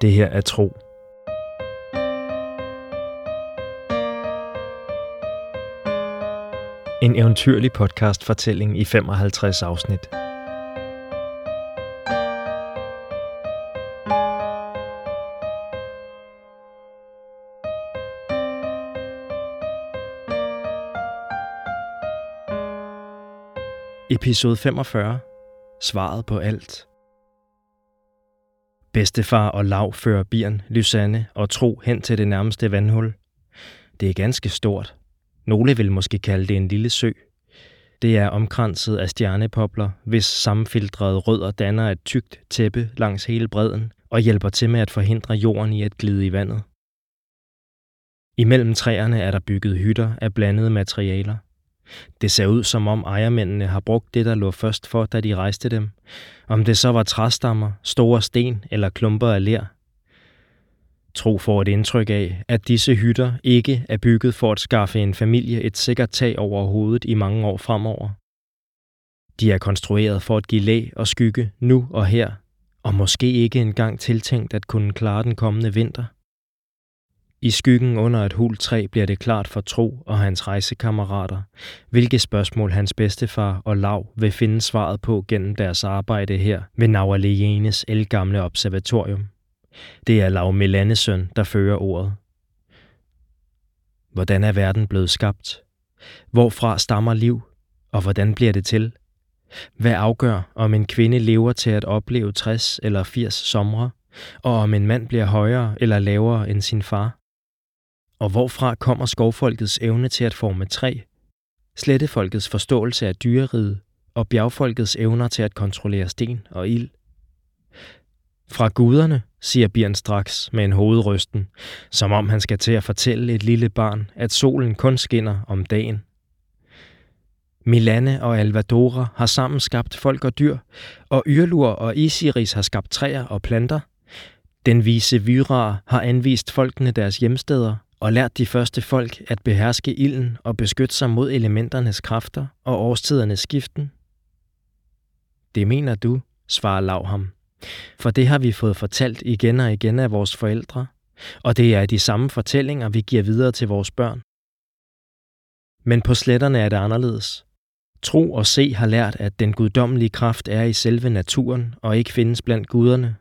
Det her er tro. En eventyrlig podcast-fortælling i 55 afsnit. Episode 45. Svaret på alt. Bedstefar og Lav fører Birn, Lysanne og Tro hen til det nærmeste vandhul. Det er ganske stort. Nogle vil måske kalde det en lille sø. Det er omkranset af stjernepopler, hvis sammenfiltrede rødder danner et tykt tæppe langs hele bredden og hjælper til med at forhindre jorden i at glide i vandet. Imellem træerne er der bygget hytter af blandede materialer. Det ser ud som om ejermændene har brugt det, der lå først for, da de rejste dem. Om det så var træstammer, store sten eller klumper af ler. Tro får et indtryk af, at disse hytter ikke er bygget for at skaffe en familie et sikkert tag over hovedet i mange år fremover. De er konstrueret for at give læ og skygge nu og her, og måske ikke engang tiltænkt at kunne klare den kommende vinter. I skyggen under et hul træ bliver det klart for Tro og hans rejsekammerater, hvilke spørgsmål hans bedstefar og Lav vil finde svaret på gennem deres arbejde her ved Naualejenes elgamle observatorium. Det er Lav Melanesøn, der fører ordet. Hvordan er verden blevet skabt? Hvorfra stammer liv? Og hvordan bliver det til? Hvad afgør, om en kvinde lever til at opleve 60 eller 80 somre, og om en mand bliver højere eller lavere end sin far? Og hvorfra kommer skovfolkets evne til at forme træ, slettefolkets forståelse af dyreriget og bjergfolkets evner til at kontrollere sten og ild? Fra guderne, siger Bjørn straks med en hovedrysten, som om han skal til at fortælle et lille barn, at solen kun skinner om dagen. Milane og Alvadora har sammen skabt folk og dyr, og Yrlur og Isiris har skabt træer og planter. Den vise Vyra har anvist folkene deres hjemsteder og lært de første folk at beherske ilden og beskytte sig mod elementernes kræfter og årstidernes skiften? Det mener du, svarer Lav ham. For det har vi fået fortalt igen og igen af vores forældre, og det er de samme fortællinger, vi giver videre til vores børn. Men på sletterne er det anderledes. Tro og se har lært, at den guddommelige kraft er i selve naturen og ikke findes blandt guderne,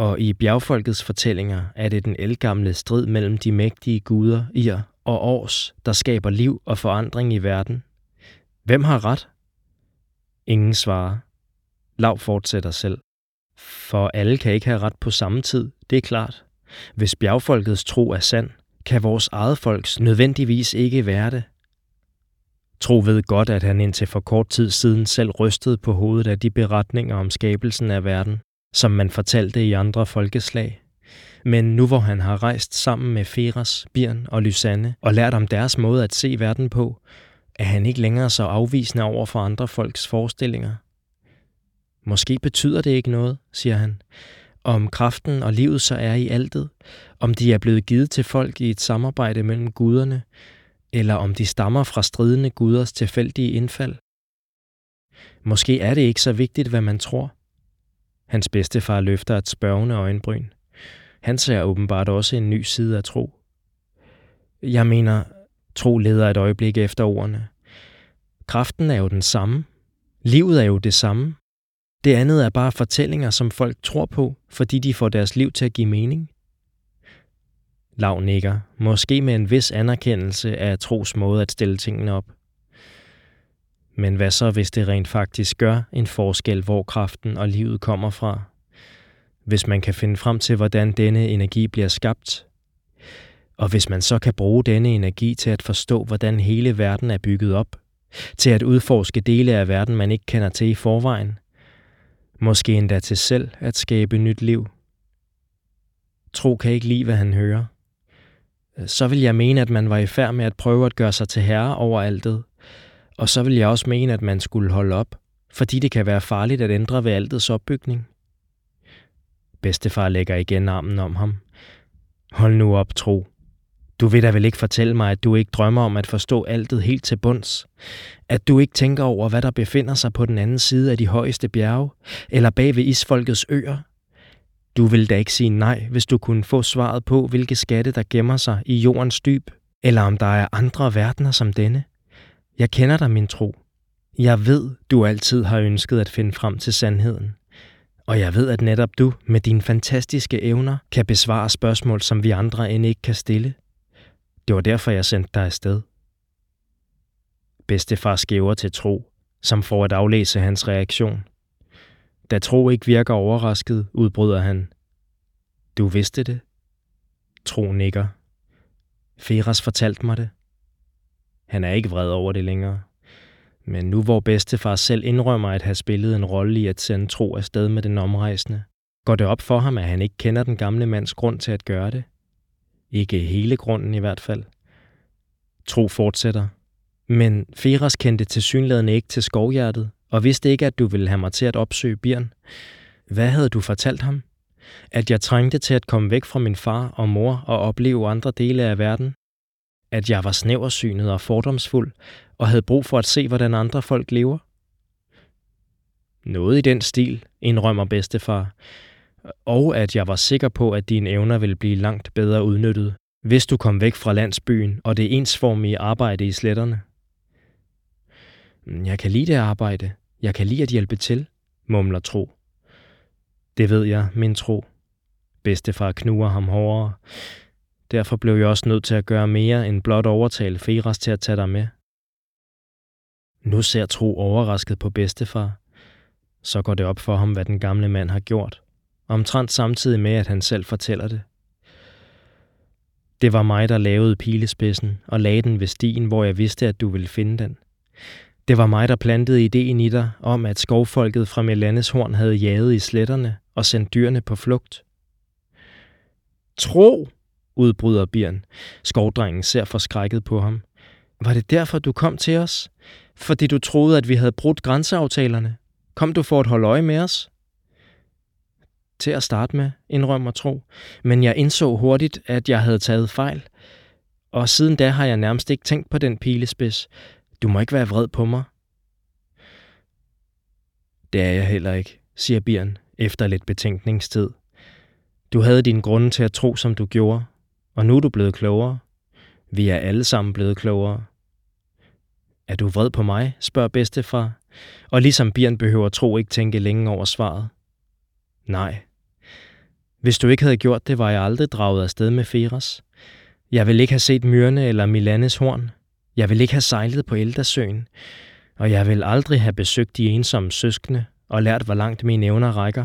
og i bjergfolkets fortællinger er det den elgamle strid mellem de mægtige guder, Ir og Års, der skaber liv og forandring i verden. Hvem har ret? Ingen svarer. Lav fortsætter selv. For alle kan ikke have ret på samme tid, det er klart. Hvis bjergfolkets tro er sand, kan vores eget folks nødvendigvis ikke være det. Tro ved godt, at han indtil for kort tid siden selv rystede på hovedet af de beretninger om skabelsen af verden som man fortalte i andre folkeslag. Men nu hvor han har rejst sammen med Feras, Birn og Lysanne og lært om deres måde at se verden på, er han ikke længere så afvisende over for andre folks forestillinger. Måske betyder det ikke noget, siger han, om kraften og livet så er i altet, om de er blevet givet til folk i et samarbejde mellem guderne, eller om de stammer fra stridende guders tilfældige indfald. Måske er det ikke så vigtigt, hvad man tror – Hans bedstefar løfter et spørgende øjenbryn. Han ser åbenbart også en ny side af tro. Jeg mener, tro leder et øjeblik efter ordene. Kraften er jo den samme. Livet er jo det samme. Det andet er bare fortællinger, som folk tror på, fordi de får deres liv til at give mening. Lav nikker, måske med en vis anerkendelse af tros måde at stille tingene op. Men hvad så, hvis det rent faktisk gør en forskel, hvor kraften og livet kommer fra? Hvis man kan finde frem til, hvordan denne energi bliver skabt, og hvis man så kan bruge denne energi til at forstå, hvordan hele verden er bygget op, til at udforske dele af verden, man ikke kender til i forvejen, måske endda til selv at skabe nyt liv. Tro kan ikke lide, hvad han hører. Så vil jeg mene, at man var i færd med at prøve at gøre sig til herre over altet, og så vil jeg også mene, at man skulle holde op, fordi det kan være farligt at ændre ved altets opbygning. Bedstefar lægger igen armen om ham. Hold nu op, tro. Du vil da vel ikke fortælle mig, at du ikke drømmer om at forstå altet helt til bunds? At du ikke tænker over, hvad der befinder sig på den anden side af de højeste bjerge, eller bag ved isfolkets øer? Du vil da ikke sige nej, hvis du kunne få svaret på, hvilke skatte der gemmer sig i jordens dyb, eller om der er andre verdener som denne. Jeg kender dig, min tro. Jeg ved, du altid har ønsket at finde frem til sandheden. Og jeg ved, at netop du med dine fantastiske evner kan besvare spørgsmål, som vi andre end ikke kan stille. Det var derfor, jeg sendte dig afsted. Bedstefar skæver til tro, som får at aflæse hans reaktion. Da Tro ikke virker overrasket, udbryder han. Du vidste det? Tro nikker. Feras fortalte mig det. Han er ikke vred over det længere. Men nu hvor bedstefar selv indrømmer at have spillet en rolle i at sende Tro afsted med den omrejsende, går det op for ham, at han ikke kender den gamle mands grund til at gøre det. Ikke hele grunden i hvert fald. Tro fortsætter. Men Feras kendte tilsyneladende ikke til skovhjertet, og vidste ikke, at du ville have mig til at opsøge Birn. Hvad havde du fortalt ham? At jeg trængte til at komme væk fra min far og mor og opleve andre dele af verden? At jeg var snæversynet og fordomsfuld og havde brug for at se, hvordan andre folk lever? Noget i den stil, indrømmer bedstefar. Og at jeg var sikker på, at dine evner ville blive langt bedre udnyttet, hvis du kom væk fra landsbyen og det ensformige arbejde i sletterne. Mm, jeg kan lide det arbejde, jeg kan lide at hjælpe til, mumler Tro. Det ved jeg, min Tro. Bedstefar knuger ham hårdere. Derfor blev jeg også nødt til at gøre mere end blot overtale Feras til at tage dig med. Nu ser Tro overrasket på bedstefar. Så går det op for ham, hvad den gamle mand har gjort. Omtrent samtidig med, at han selv fortæller det. Det var mig, der lavede pilespidsen og lagde den ved stien, hvor jeg vidste, at du ville finde den. Det var mig, der plantede ideen i dig om, at skovfolket fra Melandes horn havde jaget i sletterne og sendt dyrene på flugt. Tro, udbryder Birn. Skovdrengen ser forskrækket på ham. Var det derfor, du kom til os? Fordi du troede, at vi havde brudt grænseaftalerne? Kom du for at holde øje med os? Til at starte med, indrømmer Tro, men jeg indså hurtigt, at jeg havde taget fejl. Og siden da har jeg nærmest ikke tænkt på den pilespids, du må ikke være vred på mig. Det er jeg heller ikke, siger Bjørn efter lidt betænkningstid. Du havde din grunde til at tro, som du gjorde, og nu er du blevet klogere. Vi er alle sammen blevet klogere. Er du vred på mig, spørger bedstefar, og ligesom Bjørn behøver tro ikke tænke længe over svaret. Nej. Hvis du ikke havde gjort det, var jeg aldrig draget afsted med Feras. Jeg vil ikke have set myrne eller Milanes horn. Jeg vil ikke have sejlet på Eldasøen, og jeg vil aldrig have besøgt de ensomme søskende og lært, hvor langt mine evner rækker.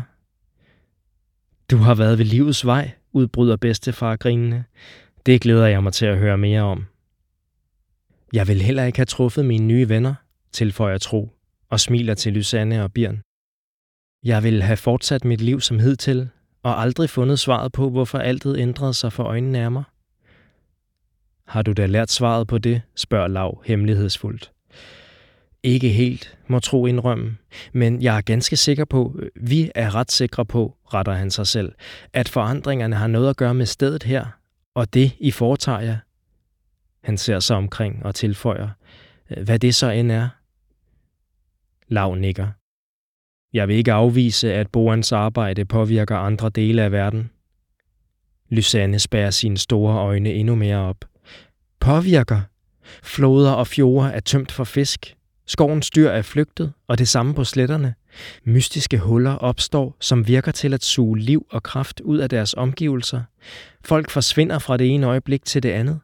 Du har været ved livets vej, udbryder bedstefar grinende. Det glæder jeg mig til at høre mere om. Jeg vil heller ikke have truffet mine nye venner, tilføjer Tro, og smiler til Lysanne og Birn. Jeg vil have fortsat mit liv som hidtil, og aldrig fundet svaret på, hvorfor altet ændrede sig for øjnene af mig. Har du da lært svaret på det, spørger Lav hemmelighedsfuldt. Ikke helt, må tro indrømme, men jeg er ganske sikker på, vi er ret sikre på, retter han sig selv, at forandringerne har noget at gøre med stedet her, og det I foretager jer. Han ser sig omkring og tilføjer, øh, hvad det så end er. Lav nikker. Jeg vil ikke afvise, at Boans arbejde påvirker andre dele af verden. Lysanne spærer sine store øjne endnu mere op – påvirker. Floder og fjorde er tømt for fisk. Skovens dyr er flygtet, og det samme på sletterne. Mystiske huller opstår, som virker til at suge liv og kraft ud af deres omgivelser. Folk forsvinder fra det ene øjeblik til det andet.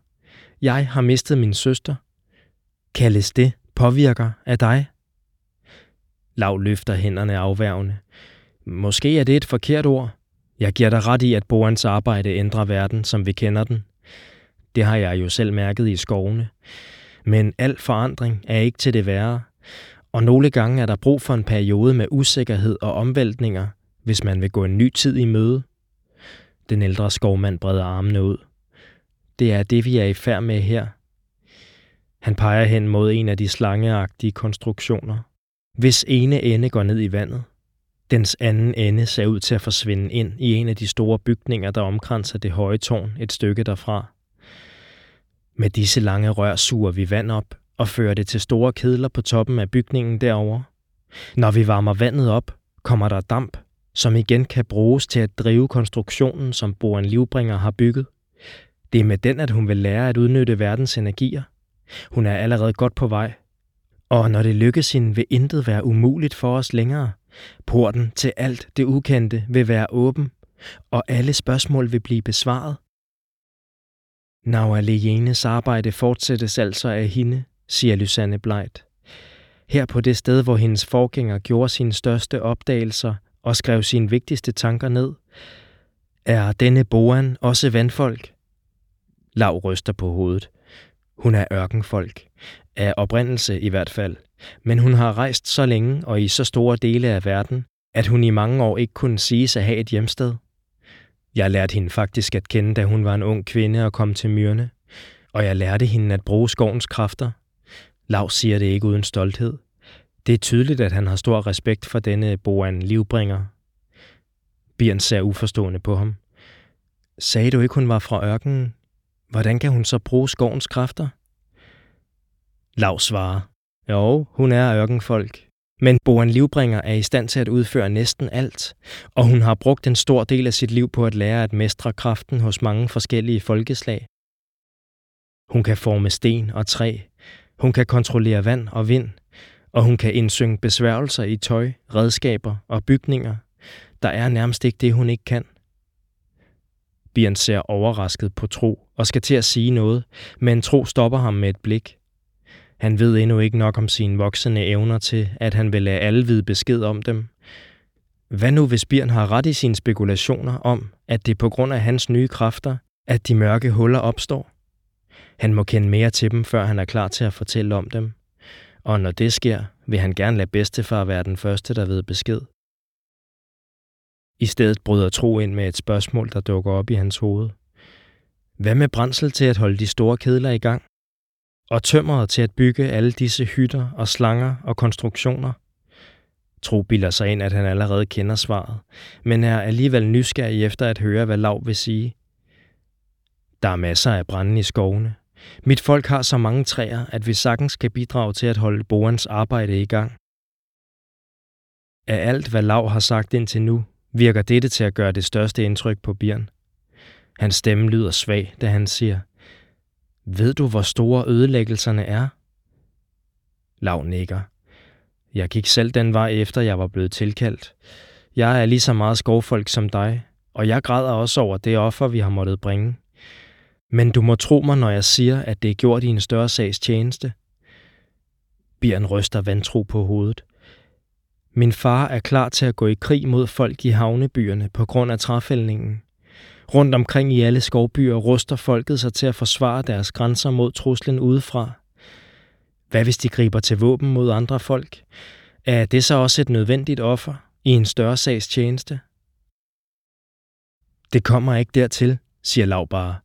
Jeg har mistet min søster. Kaldes det påvirker af dig? Lav løfter hænderne afværgende. Måske er det et forkert ord. Jeg giver dig ret i, at Borens arbejde ændrer verden, som vi kender den. Det har jeg jo selv mærket i skovene. Men al forandring er ikke til det værre, og nogle gange er der brug for en periode med usikkerhed og omvæltninger, hvis man vil gå en ny tid i møde. Den ældre skovmand breder armene ud. Det er det, vi er i færd med her. Han peger hen mod en af de slangeagtige konstruktioner, hvis ene ende går ned i vandet. Dens anden ende ser ud til at forsvinde ind i en af de store bygninger, der omkranser det høje tårn et stykke derfra. Med disse lange rør suger vi vand op og fører det til store kedler på toppen af bygningen derovre. Når vi varmer vandet op, kommer der damp, som igen kan bruges til at drive konstruktionen, som Boren Livbringer har bygget. Det er med den, at hun vil lære at udnytte verdens energier. Hun er allerede godt på vej. Og når det lykkes hende, vil intet være umuligt for os længere. Porten til alt det ukendte vil være åben, og alle spørgsmål vil blive besvaret. Naualejenes arbejde fortsættes altså af hende, siger Lysanne Bleit. Her på det sted, hvor hendes forgænger gjorde sine største opdagelser og skrev sine vigtigste tanker ned, er denne Boan også vandfolk? Lav ryster på hovedet. Hun er ørkenfolk. Af oprindelse i hvert fald. Men hun har rejst så længe og i så store dele af verden, at hun i mange år ikke kunne sige at have et hjemsted. Jeg lærte hende faktisk at kende, da hun var en ung kvinde og kom til myrne. Og jeg lærte hende at bruge skovens kræfter. Lav siger det ikke uden stolthed. Det er tydeligt, at han har stor respekt for denne Boan livbringer. Birn ser uforstående på ham. Sagde du ikke, hun var fra ørkenen? Hvordan kan hun så bruge skovens kræfter? Lav svarer. Jo, hun er ørkenfolk. Men Boan Livbringer er i stand til at udføre næsten alt, og hun har brugt en stor del af sit liv på at lære at mestre kraften hos mange forskellige folkeslag. Hun kan forme sten og træ, hun kan kontrollere vand og vind, og hun kan indsynge besværgelser i tøj, redskaber og bygninger. Der er nærmest ikke det, hun ikke kan. Bjørn ser overrasket på Tro og skal til at sige noget, men Tro stopper ham med et blik. Han ved endnu ikke nok om sine voksende evner til, at han vil lade alle vide besked om dem. Hvad nu, hvis Bjørn har ret i sine spekulationer om, at det er på grund af hans nye kræfter, at de mørke huller opstår? Han må kende mere til dem, før han er klar til at fortælle om dem. Og når det sker, vil han gerne lade bedstefar være den første, der ved besked. I stedet bryder Tro ind med et spørgsmål, der dukker op i hans hoved. Hvad med brændsel til at holde de store kedler i gang? Og tømmeret til at bygge alle disse hytter og slanger og konstruktioner? Tro bilder sig ind, at han allerede kender svaret, men er alligevel nysgerrig efter at høre, hvad Lav vil sige. Der er masser af brænde i skovene. Mit folk har så mange træer, at vi sagtens kan bidrage til at holde Borens arbejde i gang. Af alt, hvad Lav har sagt indtil nu, virker dette til at gøre det største indtryk på Bjørn. Hans stemme lyder svag, da han siger, ved du, hvor store ødelæggelserne er? Lav nikker. Jeg gik selv den vej efter, jeg var blevet tilkaldt. Jeg er lige så meget skovfolk som dig, og jeg græder også over det offer, vi har måttet bringe. Men du må tro mig, når jeg siger, at det er gjort i en større sags tjeneste. Bjørn ryster vantro på hovedet. Min far er klar til at gå i krig mod folk i havnebyerne på grund af træfældningen. Rundt omkring i alle skovbyer ruster folket sig til at forsvare deres grænser mod truslen udefra. Hvad hvis de griber til våben mod andre folk? Er det så også et nødvendigt offer i en større sags tjeneste? Det kommer ikke dertil, siger Lav bare.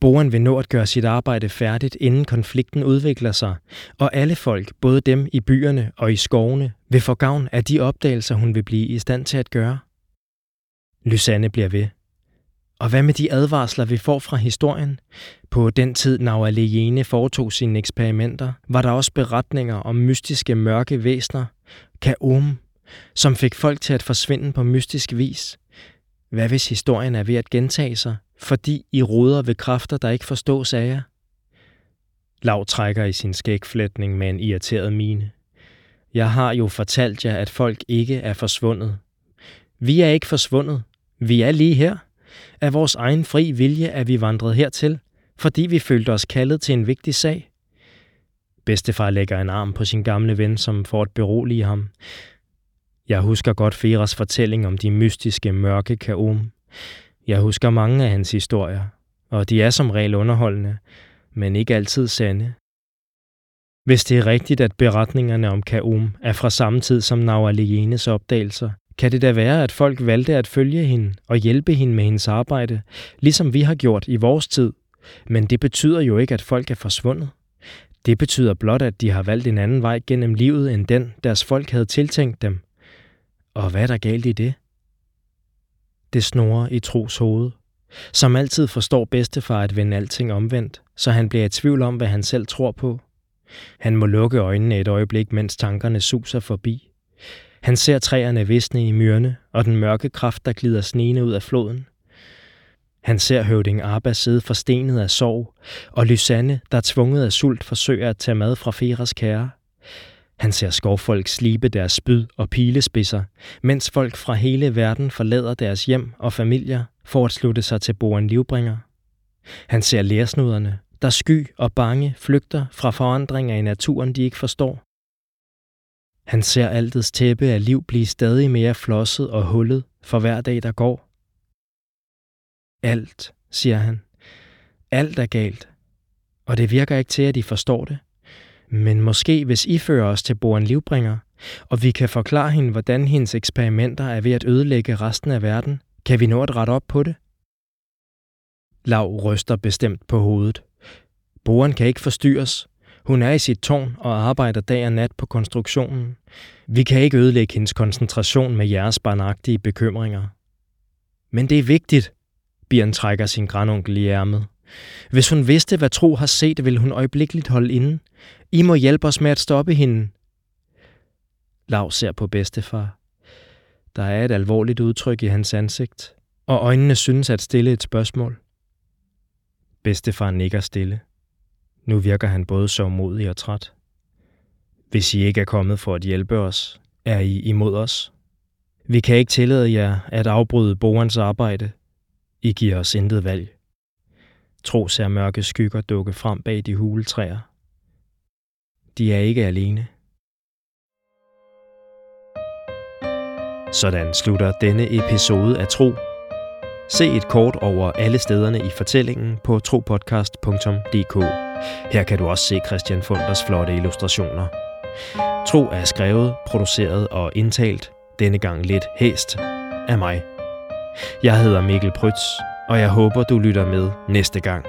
Boren vil nå at gøre sit arbejde færdigt, inden konflikten udvikler sig, og alle folk, både dem i byerne og i skovene, vil få gavn af de opdagelser, hun vil blive i stand til at gøre. Lysanne bliver ved. Og hvad med de advarsler, vi får fra historien? På den tid, Naualejene foretog sine eksperimenter, var der også beretninger om mystiske mørke væsner, kaum, som fik folk til at forsvinde på mystisk vis. Hvad hvis historien er ved at gentage sig, fordi I roder ved kræfter, der ikke forstås af jer? Lav trækker i sin skægflætning med en irriteret mine. Jeg har jo fortalt jer, at folk ikke er forsvundet. Vi er ikke forsvundet. Vi er lige her. Af vores egen fri vilje er vi vandret hertil, fordi vi følte os kaldet til en vigtig sag. Bedstefar lægger en arm på sin gamle ven, som får at berolige ham. Jeg husker godt Feras fortælling om de mystiske mørke kaom. Jeg husker mange af hans historier, og de er som regel underholdende, men ikke altid sande. Hvis det er rigtigt, at beretningerne om Kaum er fra samme tid som Naualienes opdagelser, kan det da være, at folk valgte at følge hende og hjælpe hende med hendes arbejde, ligesom vi har gjort i vores tid. Men det betyder jo ikke, at folk er forsvundet. Det betyder blot, at de har valgt en anden vej gennem livet, end den, deres folk havde tiltænkt dem. Og hvad er der galt i det? Det snorer i Tros hoved. Som altid forstår bedstefar at vende alting omvendt, så han bliver i tvivl om, hvad han selv tror på. Han må lukke øjnene et øjeblik, mens tankerne suser forbi. Han ser træerne visne i myrne og den mørke kraft, der glider snene ud af floden. Han ser høvding Arba sidde forstenet af sorg, og Lysanne, der tvunget af sult, forsøger at tage mad fra Feras kære. Han ser skovfolk slibe deres spyd og pilespidser, mens folk fra hele verden forlader deres hjem og familier for at slutte sig til Boren Livbringer. Han ser lærsnuderne, der sky og bange flygter fra forandringer i naturen, de ikke forstår. Han ser altets tæppe af liv blive stadig mere flosset og hullet for hver dag, der går. Alt, siger han. Alt er galt. Og det virker ikke til, at de forstår det. Men måske hvis I fører os til Boren Livbringer, og vi kan forklare hende, hvordan hendes eksperimenter er ved at ødelægge resten af verden, kan vi nå at rette op på det? Lav ryster bestemt på hovedet. Boren kan ikke forstyrres. Hun er i sit tårn og arbejder dag og nat på konstruktionen. Vi kan ikke ødelægge hendes koncentration med jeres barnagtige bekymringer. Men det er vigtigt, Bjørn trækker sin grandonkel i ærmet. Hvis hun vidste, hvad Tro har set, ville hun øjeblikkeligt holde inde. I må hjælpe os med at stoppe hende. Lav ser på bedstefar. Der er et alvorligt udtryk i hans ansigt, og øjnene synes at stille et spørgsmål. Bedstefar nikker stille. Nu virker han både sovmodig og træt. Hvis I ikke er kommet for at hjælpe os, er I imod os. Vi kan ikke tillade jer at afbryde borens arbejde. I giver os intet valg. Tro ser mørke skygger dukke frem bag de huletræer. De er ikke alene. Sådan slutter denne episode af Tro. Se et kort over alle stederne i fortællingen på tropodcast.dk. Her kan du også se Christian Funders flotte illustrationer. Tro er skrevet, produceret og indtalt, denne gang lidt hæst, af mig. Jeg hedder Mikkel Prytz, og jeg håber, du lytter med næste gang.